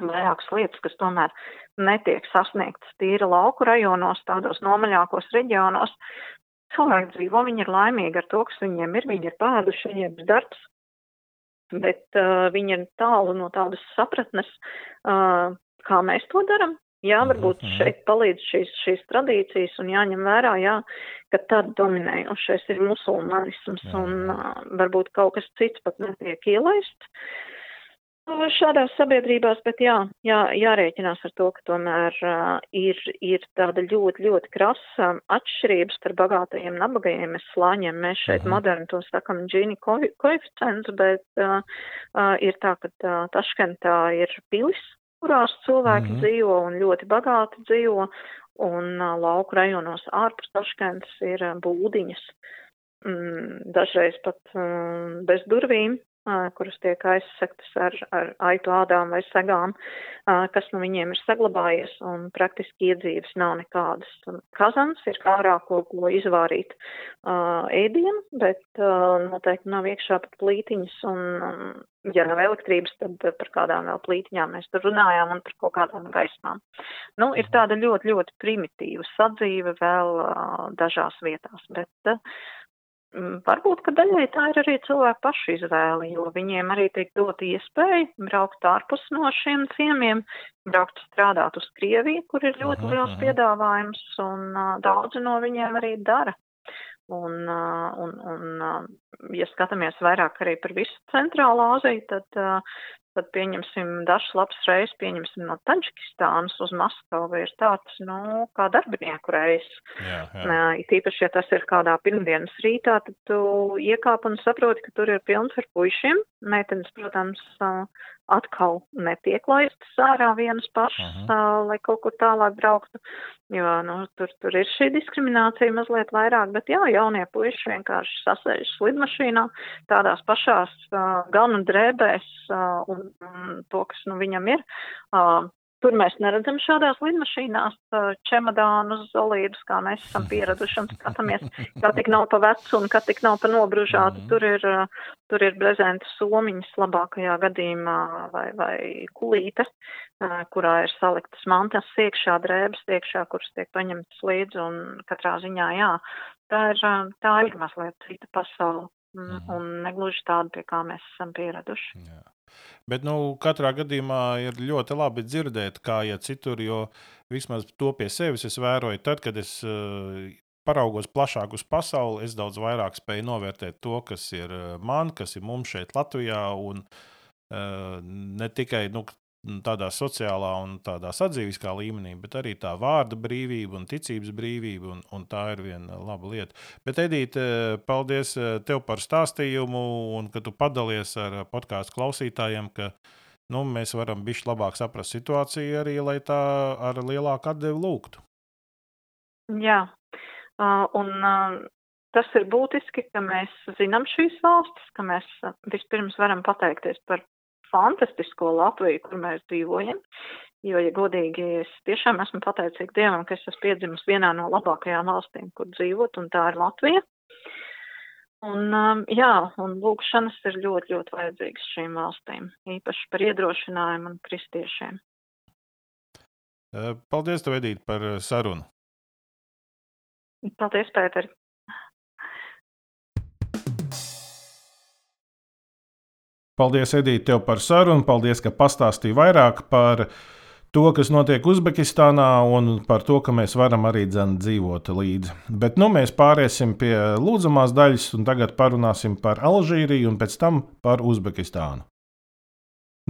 vairākas lietas, kas tomēr netiek sasniegtas tīra lauku rajonos, tādos nomaļākos reģionos. Cilvēki dzīvo, viņi ir laimīgi ar to, kas viņiem ir, viņi ir pēduši, viņiem ir darbs, bet uh, viņi ir tālu no tādas sapratnes, uh, kā mēs to darām. Jā, varbūt mhm. šeit palīdz šīs, šīs tradīcijas un jāņem vērā, jā, ka tad dominējošais ir musulmanisms un uh, varbūt kaut kas cits pat netiek ielaists šādās sabiedrībās, bet jā, jā, jārēķinās ar to, ka tomēr uh, ir, ir tāda ļoti, ļoti krasa atšķirības starp bagātajiem un nabagajiem slāņiem. Mēs šeit mhm. moderni to sakam džini koeficients, bet uh, uh, ir tā, ka uh, Taškentā ir pilis, kurās cilvēki mm -hmm. dzīvo un ļoti bagāti dzīvo, un lauku rajonos ārpus Taškentas ir būdiņas, mm, dažreiz pat bez durvīm, kuras tiek aizsektas ar, ar aitu ādām vai segām, kas no viņiem ir saglabājies, un praktiski iedzīves nav nekādas. Kazans ir ārā, ko, ko izvārīt ēdienu, bet noteikti nav iekšā pat plītiņas, un, ja nav elektrības, tad par kādām vēl plītiņām mēs tur runājām un par kaut kādām gaismām. Nu, ir tāda ļoti, ļoti primitīva sadzīve vēl dažās vietās, bet Varbūt, ka daļai tā ir arī cilvēku pašu izvēle, jo viņiem arī tiek dot iespēja braukt ārpus no šiem ciemiem, braukt strādāt uz Krieviju, kur ir ļoti liels piedāvājums, un uh, daudzi no viņiem arī dara. Un, un, un ja skatāmies vairāk arī par visu Centrālā Aziju, tad tad pieņemsim dažs labs reis, pieņemsim no Taģikistānas uz Maskavu ir tāds, nu, kā darbinieku jā. It īpaši, ja tas ir kādā pirmdienas rītā, tad tu iekāp un saproti, ka tur ir pilns ar puišiem. Meitenes, protams, atkal netiek laistas ārā vienas pašas, uh -huh. lai kaut kur tālāk brauktu, jo, nu, tur, tur ir šī diskriminācija mazliet vairāk, bet jā, jaunie puiši vienkārši sasēžas lidmašīnā tādās pašās ganu drēbēs un un to, kas nu viņam ir. Uh, Tur mēs neredzam šādās lidmašīnās čemodānus, zolīdus, kā mēs esam pieraduši un skatāmies, kā tik nav pa vecu un kā tik nav pa nobružātu. Mm -hmm. Tur ir, tur ir brezenta somiņas labākajā gadījumā vai, vai kulīte, kurā ir saliktas mantas iekšā, drēbes iekšā, kuras tiek paņemtas līdzi un katrā ziņā, jā, tā ir, tā ir mazliet cita pasaule. Mm -hmm. Un negluži tāda, pie kā mēs esam pieraduši. Jā. Bet nu, katrā gadījumā ir ļoti labi dzirdēt, kā iet citur, jo vismaz to pie sevis es vēroju. Tad, kad es uh, paraugos plašāk uz pasauli, es daudz vairāk spēju novērtēt to, kas ir eh, man, kas ir mums šeit, Latvijā. Un, uh, ne tikai Nu, tādā sociālā un tādā sadzīviskā līmenī, bet arī tā vārda brīvība un ticības brīvība, un, un tā ir viena laba lieta. Bet, Edīte, paldies eh, tev par stāstījumu, un ka tu padalies ar podkāstu klausītājiem, ka nu, mēs varam bišķi labāk saprast situāciju arī, lai tā ar lielāku atdevi lūgtu. Jā, uh, un uh, tas ir būtiski, ka mēs zinām šīs valstis, ka mēs vispirms varam pateikties par fantastisko Latviju, kur mēs dzīvojam. Jo, ja godīgi, es tiešām esmu pateicīga Dievam, ka es esmu piedzimis vienā no labākajām valstīm, kur dzīvot, un tā ir Latvija. Un, um, jā, un lūkšanas ir ļoti, ļoti vajadzīgas šīm valstīm, īpaši par iedrošinājumu un kristiešiem. Paldies, tev, Edīt, par sarunu. Paldies, Pēter. Paldies, Edīte, tev par sarunu. Paldies, ka pastāstīji vairāk par to, kas notiek Uzbekistānā un par to, ka mēs varam arī dzēn, dzīvot līdzi. Bet nu, mēs pāriesim pie lūdzamās daļas un tagad parunāsim par Alžīriju un pēc tam par Uzbekistānu.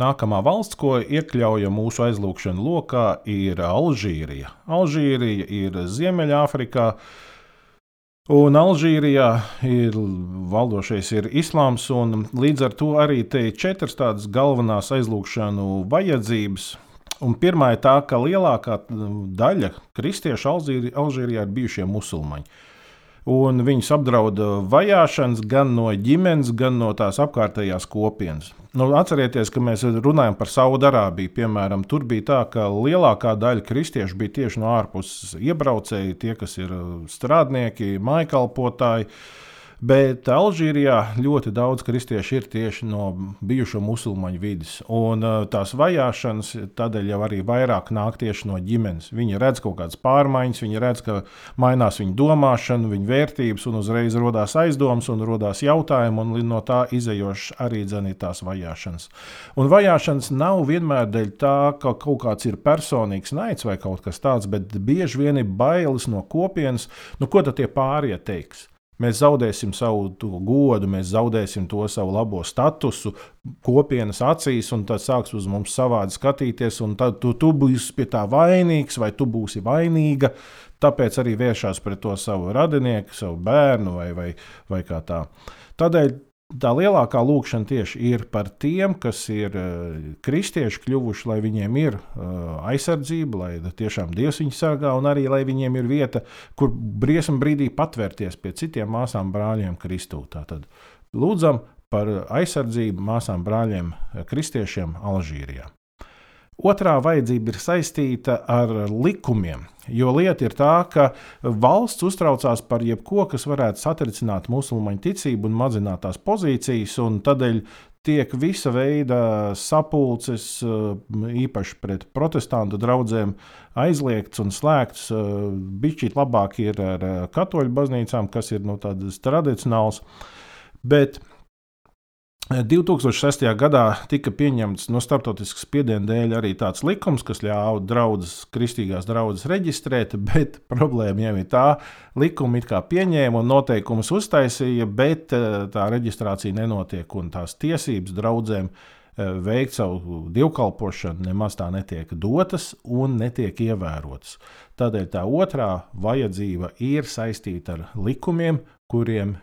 Nākamā valsts, ko iekļaujam mūsu aizlūgšanu lokā, ir Alžīrija. Alžīrija ir Ziemeļāfrikā. Un Alžīrijā ir valdošais ir islāms, un līdz ar to arī te ir četras tādas galvenās aizlūgšanu vajadzības. Un pirmā ir tā, ka lielākā daļa kristiešu Alžīrijā ir bijušie musulmaņi un viņus apdrauda vajāšanas gan no ģimenes, gan no tās apkārtējās kopienas. Nu, atcerieties, ka mēs runājam par Saudārābiju. Piemēram, tur bija tā, ka lielākā daļa kristiešu bija tieši no ārpuses iebraucēji, tie, kas ir strādnieki, maikalpotāji. Bet Alžīrijā ļoti daudz kristiešu ir tieši no bijušo musulmaņu vidas. Un uh, tās vajāšanas tādēļ jau arī vairāk nāk tieši no ģimenes. Viņi redz kaut kādas pārmaiņas, viņi redz, ka mainās viņu domāšana, viņu vērtības, un uzreiz radās aizdomas un radās jautājumi, un no tā izējošas arī dzenīt tās vajāšanas. Un vajāšanas nav vienmēr dēļ tā, ka kaut kāds ir personīgs naids vai kaut kas tāds, bet bieži vien ir bailes no kopienas, nu ko tad tie pārējie teiks. Mēs zaudēsim savu godu, mēs zaudēsim to savu labo statusu kopienas acīs, un tad sāks uz mums savādi skatīties, un tad tu, tu būsi pie tā vainīgs vai tu būsi vainīga. Tāpēc arī vēršās pret to savu radinieku, savu bērnu vai, vai, vai kā tā. Tādēļ tā lielākā lūkšana tieši ir par tiem, kas ir uh, kristieši kļuvuši, lai viņiem ir uh, aizsardzība, lai tiešām Dievs viņus sargā, un arī lai viņiem ir vieta, kur briesmu brīdī patvērties pie citiem māsām, brāļiem Kristū. Tātad lūdzam par aizsardzību māsām, brāļiem, kristiešiem Alžīrijā. Otrā vajadzība ir saistīta ar likumiem. Jo lieta ir tā, ka valsts uztraucās par jebko, kas varētu satricināt musulmaņu ticību un mazināt tās pozīcijas, un tādēļ tiek visa veida sapulces, īpaši pret protestantu draugiem, aizliegts un slēgts. Bišķīt labāk ir ar katoļu baznīcām, kas ir nu, tādas tradicionāls. Bet 2006. gadā tika pieņemts no starptautiskas spiediena dēļ arī tāds likums, kas ļāva draudzes, kristīgās draudzes reģistrēt, bet <laughs> problēma jau ir tā, likumi it kā pieņēma un noteikumus uztaisīja, bet eh, tā reģistrācija nenotiek un tās tiesības draudzēm eh, veikt savu dievkalpošanu nemaz tā netiek dotas un netiek ievērotas. Tādēļ tā otrā vajadzība ir saistīta ar likumiem, kuriem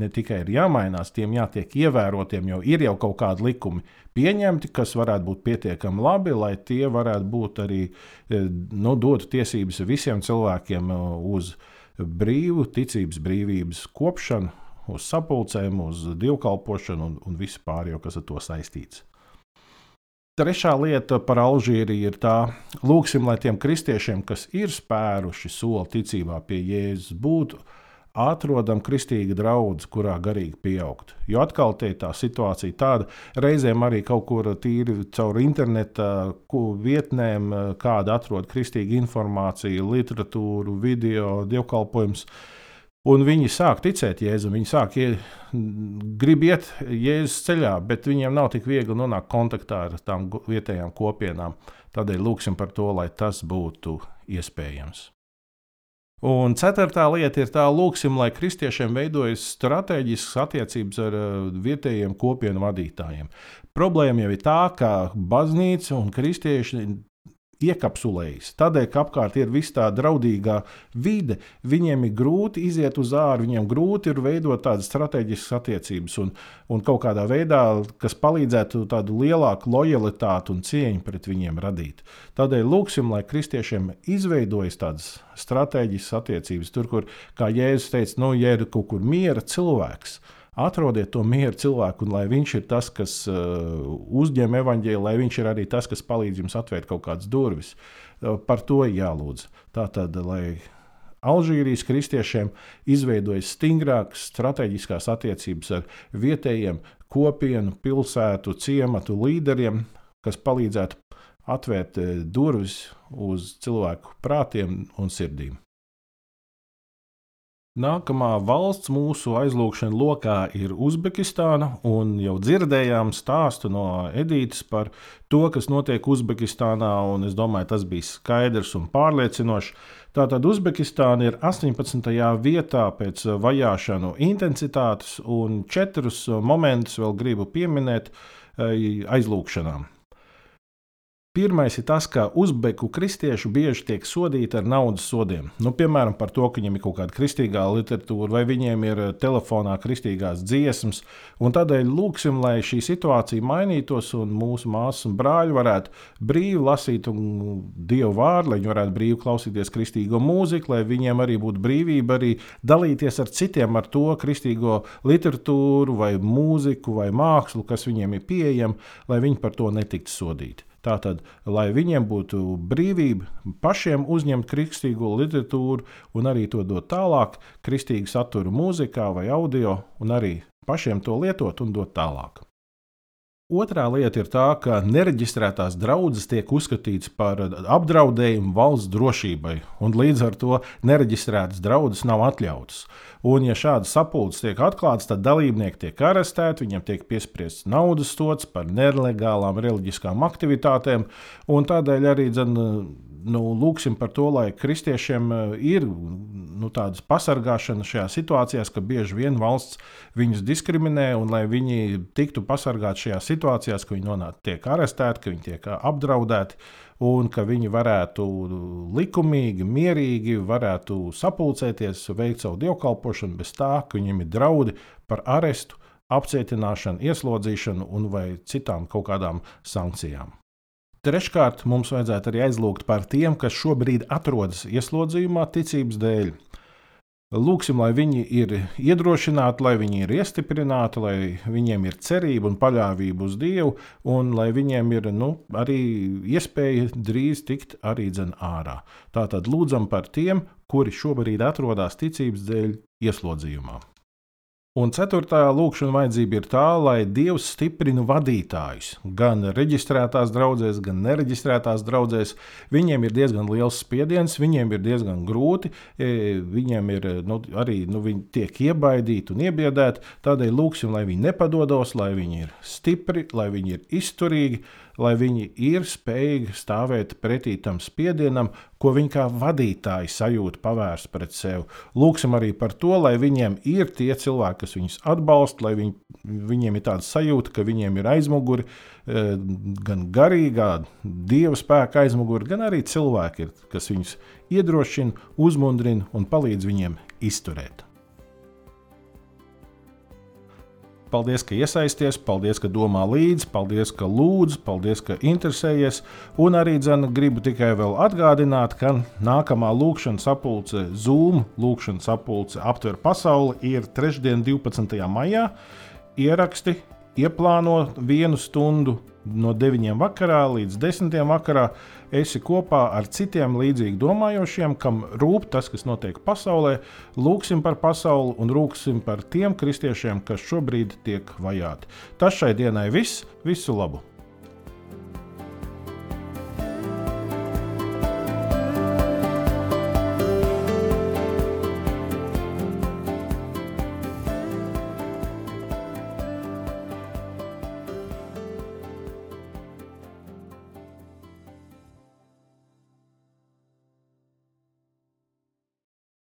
ne tikai ir jāmainās, tiem jātiek ievērotiem, jo ir jau kaut kādi likumi pieņemti, kas varētu būt pietiekami labi, lai tie varētu būt arī e, nu, dotu tiesības visiem cilvēkiem e, uz brīvu ticības brīvības kopšanu, uz sapulcēm, uz dievkalpošanu un, un visu pārējo, kas ar to saistīts. Trešā lieta par Alžīriju ir tā, lūksim, lai tiem kristiešiem, kas ir spēruši soli ticībā pie Jēzus, būtu atrodam kristīgu draugu, kurā garīgi pieaugt. Jo atkal te tā situācija tāda, reizēm arī kaut kur tīri caur interneta vietnēm, kāda atrod kristīgu informāciju, literatūru, video, dievkalpojumus. Un viņi sāk ticēt Jēzum, viņi sāk ie, grib iet Jēzus ceļā, bet viņiem nav tik viegli nonākt kontaktā ar tām vietējām kopienām. Tādēļ lūksim par to, lai tas būtu iespējams. Un ceturtā lieta ir tā, lūksim, lai kristiešiem veidojas strateģiskas attiecības ar uh, vietējiem kopienu vadītājiem. Problēma jau ir tā, ka baznīca un kristieši iekapsulējis. Tādēļ, ka apkārt ir viss tā draudīgā vide, viņiem ir grūti iziet uz ārā, viņiem grūti ir veidot tādas strateģiskas attiecības un, un kaut kādā veidā, kas palīdzētu tādu lielāku lojalitāti un cieņu pret viņiem radīt. Tādēļ lūksim, lai kristiešiem izveidojas tādas strateģiskas attiecības, tur, kur, kā Jēzus teica, nu, ja ir kaut kur miera cilvēks, Atrodiet to mieru cilvēku, un lai viņš ir tas, kas uh, uzņem evaņģēliju, lai viņš ir arī tas, kas palīdz jums atvērt kaut kādas durvis. Uh, par to jālūdz. Tātad, lai Alžīrijas kristiešiem izveidojas stingrākas strateģiskās attiecības ar vietējiem kopienu, pilsētu, ciematu līderiem, kas palīdzētu atvērt uh, durvis uz cilvēku prātiem un sirdīm. Nākamā valsts mūsu aizlūgšana lokā ir Uzbekistāna, un jau dzirdējām stāstu no Edītas par to, kas notiek Uzbekistānā, un es domāju, tas bija skaidrs un pārliecinošs. Tātad Uzbekistāna ir 18. vietā pēc vajāšanu intensitātes, un četrus momentus vēl gribu pieminēt eh, aizlūgšanām. Pirmais ir tas, ka uzbeku kristieši bieži tiek sodīti ar naudas sodiem. Nu, piemēram, par to, ka viņiem ir kaut kāda kristīgā literatūra, vai viņiem ir eh, telefonā kristīgās dziesmas. Tādēļ lūksim, lai šī situācija mainītos, un mūsu māsas un brāļi varētu brīvi lasīt dievu vārdu, lai viņi varētu brīvi klausīties kristīgo mūziku, lai viņiem arī būtu brīvība arī dalīties ar citiem ar to kristīgo literatūru, vai mūziku, vai mākslu, kas viņiem ir pieejama, lai viņi par to netiktu sodīti. Tātad, lai viņiem būtu brīvība pašiem uzņemt kristīgo literatūru un arī to dot tālāk, kristīgu saturu mūzikā vai audio, un arī pašiem to lietot un dot tālāk. Otrā lieta ir tā, ka nereģistrētās draudzes tiek uzskatītas par apdraudējumu valsts drošībai, un līdz ar to nereģistrētas draudzes nav atļautas. Un, ja šādas sapulces tiek atklātas, tad dalībnieki tiek arestēti, viņiem tiek piespriests naudas sots par nelegālām reliģiskām aktivitātēm, un tādēļ arī dzen, nu, lūksim par to, lai kristiešiem eh, ir nu, tādas pasargāšana šajā situācijā, ka bieži vien valsts viņus diskriminē, un lai viņi tiktu pasargāti šajā situācijā, ka viņi nonāk, tiek arestēti, ka viņi tiek apdraudēti. Un ka viņi varētu likumīgi, mierīgi varētu sapulcēties, veikt savu dievkalpošanu bez tā, ka viņiem ir draudi par arestu, apcietināšanu, ieslodzīšanu un vai citām kaut kādām sankcijām. Treškārt, mums vajadzētu arī aizlūgt par tiem, kas šobrīd atrodas ieslodzījumā ticības dēļ. Lūksim, lai viņi ir iedrošināti, lai viņi ir iestiprināti, lai viņiem ir cerība un paļāvība uz Dievu, un lai viņiem ir nu, arī iespēja drīz tikt arī dzen ārā. Tātad lūdzam par tiem, kuri šobrīd atrodas ticības dēļ ieslodzījumā. Un ceturtā lūkšana vajadzība ir tā, lai Dievs stiprina vadītājus. Gan reģistrētās draudzēs, gan nereģistrētās draudzēs. Viņiem ir diezgan liels spiediens, viņiem ir diezgan grūti, e, viņiem ir nu, arī nu, viņi tiek iebaidīti un iebiedēti. Tādēļ lūksim, lai viņi nepadodos, lai viņi ir stipri, lai viņi ir izturīgi lai viņi ir spējīgi stāvēt pretī tam spiedienam, ko viņi kā vadītāji sajūt pavērst pret sevi. Lūksim arī par to, lai viņiem ir tie cilvēki, kas viņus atbalsta, lai viņi, viņiem ir tāda sajūta, ka viņiem ir aizmuguri, eh, gan garīgā, dieva spēka aizmuguri, gan arī cilvēki, kas viņus iedrošina, uzmundrina un palīdz viņiem izturēt. Paldies, ka iesaisties, paldies, ka domā līdzi, paldies, ka lūdz, paldies, ka interesējies. Un arī dzene, gribu tikai vēl atgādināt, ka nākamā lūkšanas sapulce, Zoom lūkšanas sapulce aptver pasauli ir trešdien, 12. maijā. Ieraksti ieplāno vienu stundu no 9 vakarā līdz 10 vakarā esi kopā ar citiem līdzīgi domājošiem, kam rūp tas, kas notiek pasaulē. Lūksim par pasauli un rūksim par tiem kristiešiem, kas šobrīd tiek vajāti. Tas šai dienai viss, visu labu!